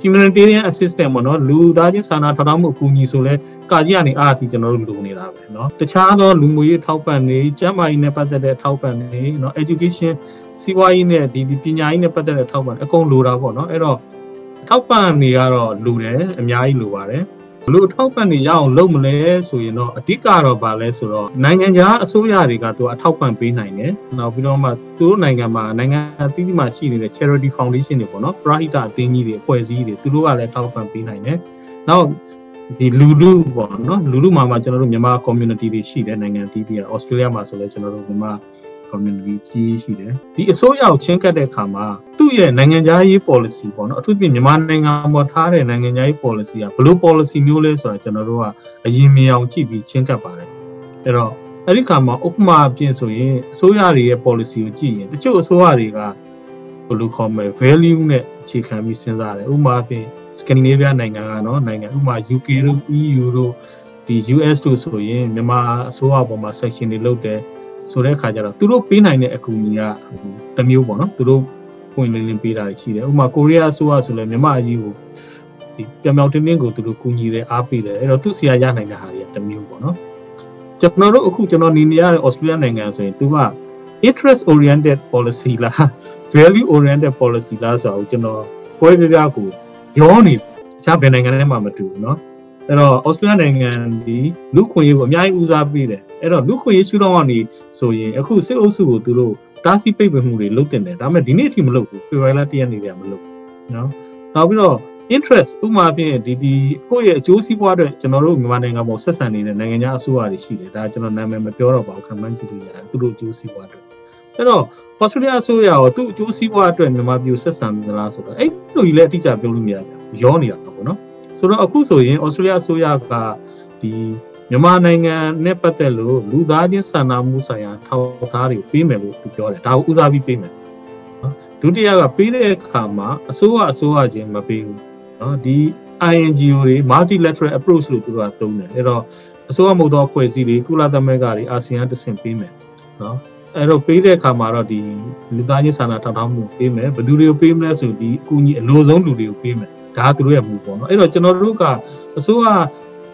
humanitarian assistance ပေါ့နော်လူသားချင်းစာနာထောက်ထားမှုအကူအညီဆိုလဲကာကြီးကနေအားအထိကျွန်တော်တို့လိုနေတာပဲเนาะတခြားသောလူမှုရေးထောက်ပံ့နေကျန်းမာရေးနဲ့ပတ်သက်တဲ့ထောက်ပံ့နေเนาะ education စီးပွားရေးနဲ့ဒီဒီပညာရေးနဲ့ပတ်သက်တဲ့ထောက်ပံ့အကုန်လိုတာပေါ့เนาะအဲ့တော့ထောက်ပံ့နေကတော့လိုတယ်အများကြီးလိုပါတယ် ဘလို့ထောက်ပံ့နေရအောင်လုပ်မလဲဆိုရင်တော့အဓိကတော့ဗာလဲဆိုတော့နိုင်ငံခြားအစိုးရတွေကသူအထောက်ပံ့ပေးနိုင်တယ်။နောက်ပြီးတော့မှသူတို့နိုင်ငံမှာနိုင်ငံအသီးသီးမှာရှိနေတဲ့ charity foundation တွေပေါ့နော်ပရဟိတအသင်းကြီးတွေအဖွဲ့အစည်းတွေသူတို့ကလည်းထောက်ပံ့ပေးနိုင်တယ်။နောက်ဒီလူလူပေါ့နော်လူလူမှာမှကျွန်တော်တို့မြန်မာ community တွေရှိတဲ့နိုင်ငံအသီးသီးက Australia မှာဆိုလဲကျွန်တော်တို့မြန်မာ community ကြီးရှိတယ်ဒီအစိုးရကိုချင်းကပ်တဲ့အခါမှာသူ့ရဲ့နိုင်ငံခြားရေး policy ပေါ့နော်အထူးသဖြင့်မြန်မာနိုင်ငံပေါ်ထားတဲ့နိုင်ငံခြားရေး policy ကဘယ်လို policy မျိုးလဲဆိုတာကျွန်တော်တို့ကအရင်မြင်အောင်ကြည့်ပြီးချင်းကပ်ပါတယ်အဲ့တော့အဲ့ဒီခါမှာဥပမာအပြင်ဆိုရင်အစိုးရတွေရဲ့ policy ကိုကြည့်ရင်တချို့အစိုးရတွေကဘယ်လိုခေါ်မလဲ value နဲ့အခြေခံပြီးစဉ်းစားတယ်ဥပမာအပြင် Scandinavia နိုင်ငံကနော်နိုင်ငံဥပမာ UK တို့ EU တို့ဒီ US တို့ဆိုရင်မြန်မာအစိုးရပေါ်မှာ section တွေလုပ်တယ် ဆိုတဲ့အခါကျတော့သူတို့ပေးနိုင်တဲ့အကူအညီကတမျိုးပေါ့နော်သူတို့ပွင့်လင်းလင်းပေးတာရှိတယ်ဥပမာကိုရီးယားအစိုးရဆိုလည်းမြန်မာအကြီးကိုဒီပြောင်ပြောင်တင်းတင်းကိုသူတို့ကူညီတယ်အားပေးတယ်အဲ့တော့သူစီရရနိုင်တဲ့ဟာတွေကတမျိုးပေါ့နော်ကျွန်တော်တို့အခုကျွန်တော်နေနေရတဲ့ Australia နိုင်ငံဆိုရင်သူက interest oriented policy လား value oriented policy လားဆိုတော့ကျွန်တော်ကိုယ်ပြပြကိုရောနေရှားဘယ်နိုင်ငံထဲမှာမတူဘူးเนาะ အဲ့တော့ Australia နိုင်ငံဒီလူခွင့်ရေးကိုအများကြီးဦးစားပေးတယ်အဲ့တော့လူခွင့်ရေးရှုထောင့်ကနေဆိုရင်အခုစစ်အုပ်စုကိုသူတို့တားဆီးပိတ်ပင်မှုတွေလုပ်တင်တယ်ဒါပေမဲ့ဒီနေ့အထိမလုပ်ဘူး February တရက်နေကြမလုပ်ဘူးနော်နောက်ပြီးတော့ interest ဥပမာဖြင့်ဒီဒီကိုယ့်ရဲ့အကျိုးစီးပွားအတွက်ကျွန်တော်တို့မြန်မာနိုင်ငံမှာဆက်ဆံနေတဲ့နိုင်ငံခြားအစိုးရတွေရှိတယ်ဒါကျွန်တော်နာမည်မပြောတော့ပါဘူးခံမှန်းကြည့်လို့ရတယ်သူတို့အကျိုးစီးပွားအတွက်အဲ့တော့ Australia အစိုးရရောသူ့အကျိုးစီးပွားအတွက်မြန်မာပြည်ဆက်ဆံသလားဆိုတော့အဲ့လိုကြီးလည်းအတိအကျပြောလို့မရဘူးရောနေတာပေါ့နော် ဆိုတော့အခုဆိုရင် Australia အစိုးရကဒီမြန်မာနိုင်ငံနဲ့ပတ်သက်လို့လူသားချင်းစာနာမှုဆိုင်ရာထောက်ထားတွေပေးမယ်လို့သူပြောတယ်ဒါကိုဦးစားပြီးပေးမယ်နော်ဒုတိယကပေးတဲ့အခါမှာအစိုးရအစိုးရချင်းမပေးဘူးနော်ဒီ INGO တွေ multilateral approach လို့သူတို့ကသုံးတယ်အဲ့တော့အစိုးရမဟုတ်သောအဖွဲ့အစည်းတွေကုလသမဂ္ဂတွေအာဆီယံတဆင့်ပေးမယ်နော်အဲ့တော့ပေးတဲ့အခါမှာတော့ဒီလူသားချင်းစာနာထောက်ထားမှုပေးမယ်ဘယ်သူတွေကိုပေးမလဲဆိုဒီအကူအညီအလိုဆုံးလူတွေကိုပေးမယ် ဒါကသူတို့ရဲ့မူပေါ့နော်အဲ့တော့ကျွန်တော်တို့ကအစိုးရ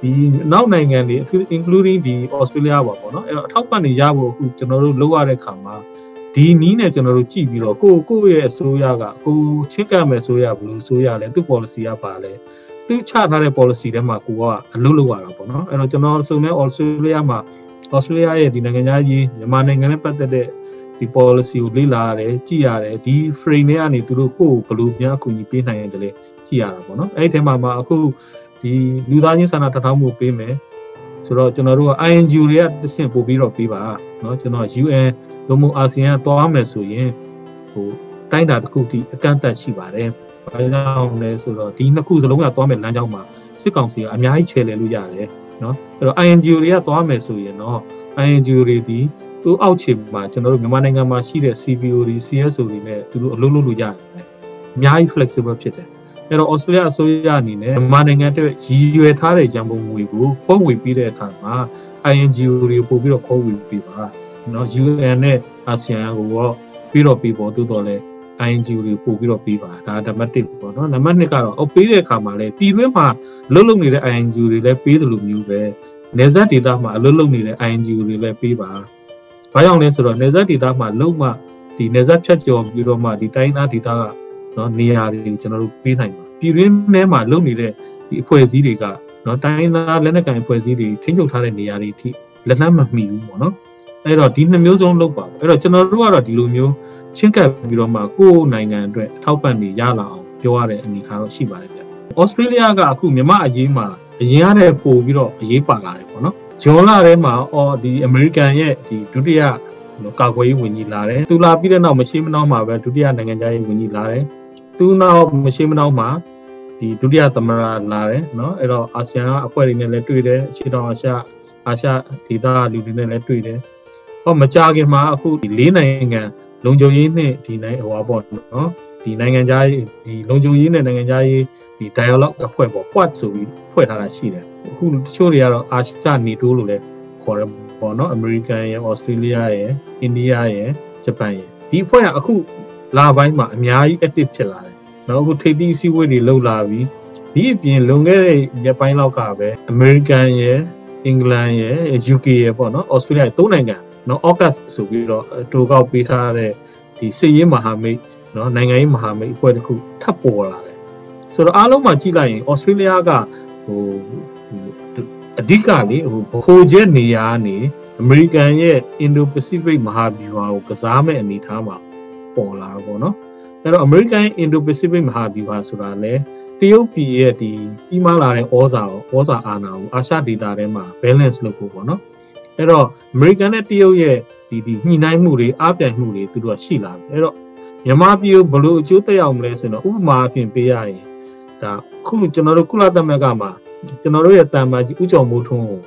ဒီနောက်နိုင်ငံတွေ including ဒီ Australia ပါပေါ့နော်အဲ့တော့အထောက်ပံ့တွေရဖို့အခုကျွန်တော်တို့လုပ်ရတဲ့ခါမှာဒီနီးနဲ့ကျွန်တော်တို့ကြည့်ပြီးတော့ကိုကိုရဲ့အစိုးရကကိုချစ်ကပ်မယ်ဆိုရဘလို့ဆိုရလဲသူ့ policy ကပါလဲသူချထားတဲ့ policy ထဲမှာကိုကအလုပ်လုပ်ရတာပေါ့နော်အဲ့တော့ကျွန်တော်ဆိုမဲ့ Australia မှာ Australia ရဲ့ဒီနိုင်ငံသားကြီးမြန်မာနိုင်ငံနဲ့ပတ်သက်တဲ့ဒီ policy ကိုလေ့လာရတယ်ကြည့်ရတယ်ဒီ frame ထဲကနေသူတို့ကိုယ်ဘယ်လိုများအကူအညီပေးနိုင်ရတယ်လဲကြည့်ရတာပေါ့နော်အဲ့ဒီထဲမှာမှအခုဒီလူသားချင်းစာနာတထောင်မှုပေးမယ်ဆိုတော့ကျွန်တော်တို့က INGO တွေကတဆင့်ပို့ပြီးတော့ပေးပါเนาะကျွန်တော် UN သို့မဟုတ်အာဆီယံသွားမယ်ဆိုရင်ဟိုတိုင်းတာတစ်ခုထိအကန့်အသတ်ရှိပါတယ်။ ။ဘာကြောင့်လဲဆိုတော့ဒီနှစ်ခုစလုံးကသွားမယ်လမ်းကြောင်းမှာစစ်ကောင်စီကအများကြီးချဲလဲလို့ရတယ်နော်။အဲ့တော့ INGO တွေကသွားမယ်ဆိုရင်တော့ INGO တွေဒီသူ့အောက်ခြေမှာကျွန်တော်တို့မြန်မာနိုင်ငံမှာရှိတဲ့ CBO တွေ CSO တွေနဲ့သူတို့အလုပ်လုပ်လို့ရတယ်။အများကြီး flexible ဖြစ်တယ်။အဲ့တော့ Australia အစိုးရအနေနဲ့မြန်မာနိုင်ငံအတွက်ရည်ရွယ်ထားတဲ့ရန်ပုံငွေကိုခေါ်ဝေပြီးတဲ့အခါမှာ INGO တွေပို့ပြီးတော့ခေါ်ဝေပြီးပါနော် UN နဲ့ ASEAN ကိုတော့ပြီးတော့ပြီးပေါ်သို့တော်လည်း INGO တွေပို့ပြီးတော့ပေးပါဒါနံပါတ်1ပေါ့နော်နံပါတ်2ကတော့အော်ပေးတဲ့အခါမှာလည်းပြည်တွင်းမှာလှုပ်လှုပ်နေတဲ့ INGO တွေလည်းပေးတယ်လို့မျိုးပဲနေဆက်ဒေတာမှာအလုပ်လုပ်နေတဲ့ INGO တွေလည်းပေးပါဘာကြောင့်လဲဆိုတော့နေဆက်ဒေတာမှာလုံမှဒီနေဆက်ဖြတ်ကျော်ပြီးတော့မှဒီတိုင်းသားဒေတာကနော်နေရာတွေကိုကျွန်တော်တို့ပေးနိုင်ပါပြည်တွင်းထဲမှာလုံနေတဲ့ဒီအဖွဲ့အစည်းတွေကနော်တိုင်းသားလက်နက်ကိုင်အဖွဲ့အစည်းတွေထိန်းချုပ်ထားတဲ့နေရာတွေအထိလက်လှမ်းမမီဘူးပေါ့နော်အဲ့တော့ဒီနှစ်မျိုးစုံလုပ်ပါအဲ့တော့ကျွန်တော်တို့ကတော့ဒီလိုမျိုး ချင်းကပ်ပြီးတော့မှကိုယ့်နိုင်ငံအတွက်အထောက်ပံ့တွေရလာအောင်ပြောရတဲ့အနေအထားတော့ရှိပါတယ်ဗျ။ဩစတြေးလျကအခုမြန်မာအရေးမှာအရင်ကတည်းပို့ပြီးတော့အရေးပါလာတယ်ပေါ့နော်။ဂျွန်လာထဲမှာအော်ဒီအမေရိကန်ရဲ့ဒီဒုတိယကာကွယ်ရေးဝန်ကြီးလာတယ်။သူလာပြီးတဲ့နောက်မရှိမနှောင်းမှာပဲဒုတိယနိုင်ငံခြားရေးဝန်ကြီးလာတယ်။သူနောက်မရှိမနှောင်းမှာဒီဒုတိယသမ္မတလာတယ်နော်အဲ့တော့အာဆီယံကအဖွဲ့တွေနဲ့လည်းတွေ့တယ်ရှေ့တောင်အာရှအာရှဒေသလူတွေနဲ့လည်းတွေ့တယ်ဟောမကြခင်မှာအခုဒီ၄နိုင်ငံ လုံခြုံရေးနဲ့ဒီနိုင်ဟောပေါ့နော်ဒီနိုင်ငံခြားရေးဒီလုံခြုံရေးနဲ့နိုင်ငံခြားရေးဒီ dialogue အဖွဲ့ပေါ့ Quad ဆိုပြီးဖွဲ့ထားတာရှိတယ်အခုတချို့တွေကတော့အာရှနေတိုးလို့လည်းခေါ်ရပေါ့နော် American ရယ် Australia ရယ် India ရယ်ဂျပန်ရယ်ဒီအဖွဲ့ကအခုလာပိုင်းမှာအများကြီး active ဖြစ်လာတယ်နော်အခုထိပ်သီးအစည်းအဝေးတွေလုပ်လာပြီးဒီအပြင်လွန်ခဲ့တဲ့ရက်ပိုင်းလောက်ကပဲ American ရယ်အင်္ဂလန်ရယ် UK ရယ်ပေါ့နော် Australia သုံးနိုင်ငံ နော် August ဆိုပြီးတော့တိုးကောက်ပေးထားတဲ့ဒီစစ်ရေးမဟာမိတ်နော်နိုင်ငံရေးမဟာမိတ်အဖွဲ့တစ်ခုထပ်ပေါ်လာတယ်ဆိုတော့အားလုံးမှာကြည့်လိုက်ရင် Australia ကဟိုအဓိကလေဟိုဗဟိုချက်နေရာကနေ American ရဲ့ Indo-Pacific မဟာဗျူဟာကိုကစားမဲ့အနေအထားမှာပေါ်လာတော့ဗောနော်အဲ့တော့ American Indo-Pacific မဟာဗျူဟာဆိုတာလဲတရုတ်ပြည်ရဲ့ဒီပြီးမှလာတဲ့ဩဇာဩဇာအာဏာကိုအာရှဒေသထဲမှာ balance လုပ်ဖို့ပေါ့နော် အဲ့တော့ American နဲ့တရုတ်ရဲ့ဒီဒီညှိနှိုင်းမှုတွေအားပြိုင်မှုတွေသူတို့ကရှိလာပြီအဲ့တော့မြန်မာပြည်ကိုဘလို့အကျိုးသက်ရောက်မလဲဆိုတော့ဥပမာအဖြစ်ပေးရရင်ဒါခုကျွန်တော်တို့ကုလသမဂ္ဂမှာကျွန်တော်တို့ရဲ့တန်မာကြီးဥကြော်မိုးထွန်းကို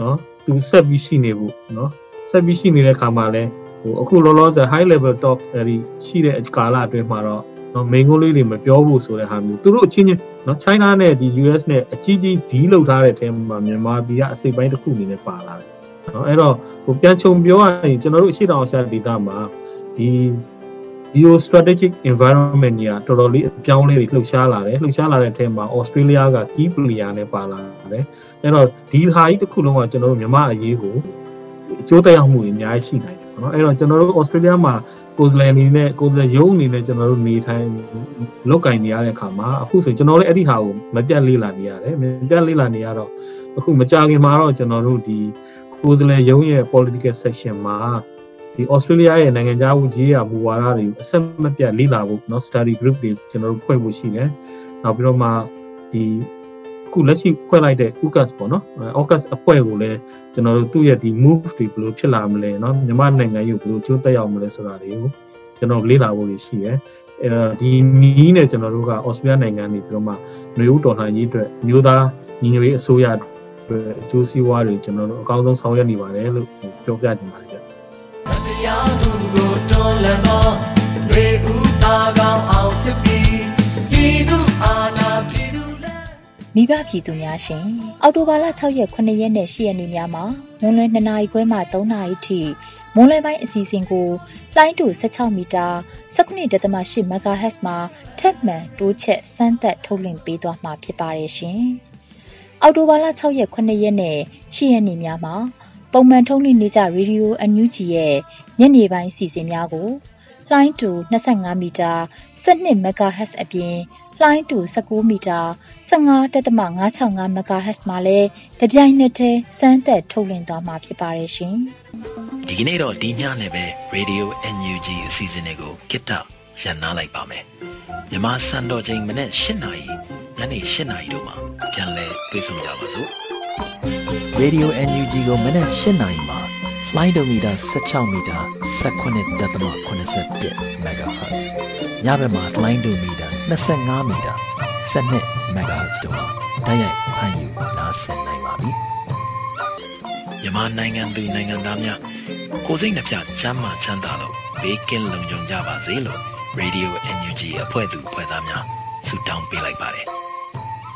နော်သူဆက်ပြီးရှိနေဖို့နော်ဆက်ပြီးရှိနေတဲ့ခါမှာလဲဟိုအခုလောလောဆယ် high level talk အဲဒီရှိတဲ့ကာလအတွင်းမှာတော့နော်မိန်ကုန်းလေးတွေမပြောဖို့ဆိုတဲ့ဟာမျိုးသူတို့အချင်းချင်းနော် China နဲ့ဒီ US နဲ့အကြီးကြီးဒီလောက်ထားတဲ့အထက်မှာမြန်မာပြည်ကအစိပ်ပိုင်းတစ်ခုအနေနဲ့ပါလာတယ် နော်အဲ့တော့ဟိုပြန်ချုံပြောရရင်ကျွန်တော်တို့အရှိတောင်အရှာဒေသမှာဒီ geo strategic environment ကြီးကတော်တော်လေးအပြောင်းလဲတွေလှုပ်ရှားလာတယ်လှုပ်ရှားလာတဲ့အထက်မှာ Australia က key player နဲ့ပါလာတယ်အဲ့တော့ဒီဟာကြီးတစ်ခုလုံးကကျွန်တော်တို့မြန်မာအရေးကိုအကျိုးသက်ရောက်မှုတွေအများကြီးရှိနိုင်တယ်နော်အဲ့တော့ကျွန်တော်တို့ Australia မှာကိုယ်စားလှယ်အနေနဲ့ကိုယ်စားလှယ်ရုံးအနေနဲ့ကျွန်တော်တို့နေထိုင်လောက်ကင်နေရတဲ့အခါမှာအခုဆိုကျွန်တော်လည်းအဲ့ဒီဟာကိုမပြတ်လေးလာနေရတယ်မပြတ်လေးလာနေရတော့အခုမကြခင်မှာတော့ကျွန်တော်တို့ဒီ ကိုယ်စားလှယ်ရုံးရဲ့ political section မှာဒီ Australia ရဲ့နိုင်ငံခြားဝန်ကြီးရာမူဝါဒတွေကိုအဆက်မပြတ်လေ့လာဖို့เนาะ study group တွေကျွန်တော်တို့ဖွဲ့ဖို့ရှိတယ်။နောက်ပြီးတော့မှဒီအခုလက်ရှိဖွဲ့လိုက်တဲ့ UCAS ပေါ့နော်။ UCAS အဖွဲ့ကိုလည်းကျွန်တော်တို့သူ့ရဲ့ဒီ move တွေဘယ်လိုဖြစ်လာမလဲเนาะမြန်မာနိုင်ငံရေးကိုဘယ်လိုကျိုးတက်ရောက်မလဲဆိုတာတွေကိုကျွန်တော်လေ့လာဖို့ရှိတယ်။အဲဒီနီးနဲ့ကျွန်တော်တို့က Australia နိုင်ငံနေပြီးတော့မှမျိုးတော်လှန်ရေးအတွက်မျိုးသားညီညွတ်ရေးအစိုးရအ တွက်အကျိုးစီးပွားတွေကျွန်တော်တို့အကောင်းဆုံးဆောင်ရွက်နေပါတယ်လို့ပြောပြချင်ပါတယ်ဗျ။တရားသူကိုတွန်းလှန်သောတွေဦးသားကောင်းအောင်စစ်ပြီးပြည်သူအာဏာပြည်သူလက်မိဘပြည်သူများရှင်အောက်တိုဘာလ6ရက်9ရက်နဲ့10ရက်နေ့များမှာမွန်းလွဲ2နာရီခွဲမှ3နာရီထိမွန်းလွဲပိုင်းအစီအစဉ်ကိုလိုင်းတူ16မီတာ19.8 MHz မှာထက်မှန်တိုးချက်စမ်းသပ်ထုတ်လွှင့်ပေးသွားမှာဖြစ်ပါတယ်ရှင်။ အောက်တိုဘာလ6ရက်9ရက်နဲ့10ရက်နေ့များမှာပုံမှန်ထုတ်လွှင့်နေကြရေဒီယိုအန်ယူဂျီရဲ့ညနေပိုင်းအစီအစဉ်များကိုလှိုင်းတူ25မီတာ12 MHz အပြင်လှိုင်းတူ19မီတာ15.565 MHz မှာလည်းတပြိုင်နက်တည်းစမ်းသပ်ထုတ်လွှင့်သွားမှာဖြစ်ပါတယ်ရှင်။ဒီကနေ့တော့ဒီညနေပဲ Radio NUG အစီအစဉ်လေးကိုကစ်တာရန်နာလိုက်ပါမယ်။မြန်မာစံတော်ချိန်မနေ့၈နာရီ ညနေ၈နာရီတို့မှာပြန်လည်တွေ့ဆုံကြပါစို့။ Radio NUG ကိုမနေ့၈နာရီမှာ flight meter 16 meter 18.87 MHz ညဘက်မှာ flight meter 25 meter 12 MHz တို့မှာတိုက်ရိုက်ဖမ်းယူနားဆင်နိုင်ပါပြီမြန်မာနိုင်ငံသူနိုင်ငံသားများကိုစိတ်နှပြချမ်းမာချမ်းသာလို့ဘေးကင်းလုံခြုံကြပါစေလို့ Radio NUG အဖွဲ့သူအဖွဲ့သားများဆုတောင်းပေးလိုက်ပါတယ်အ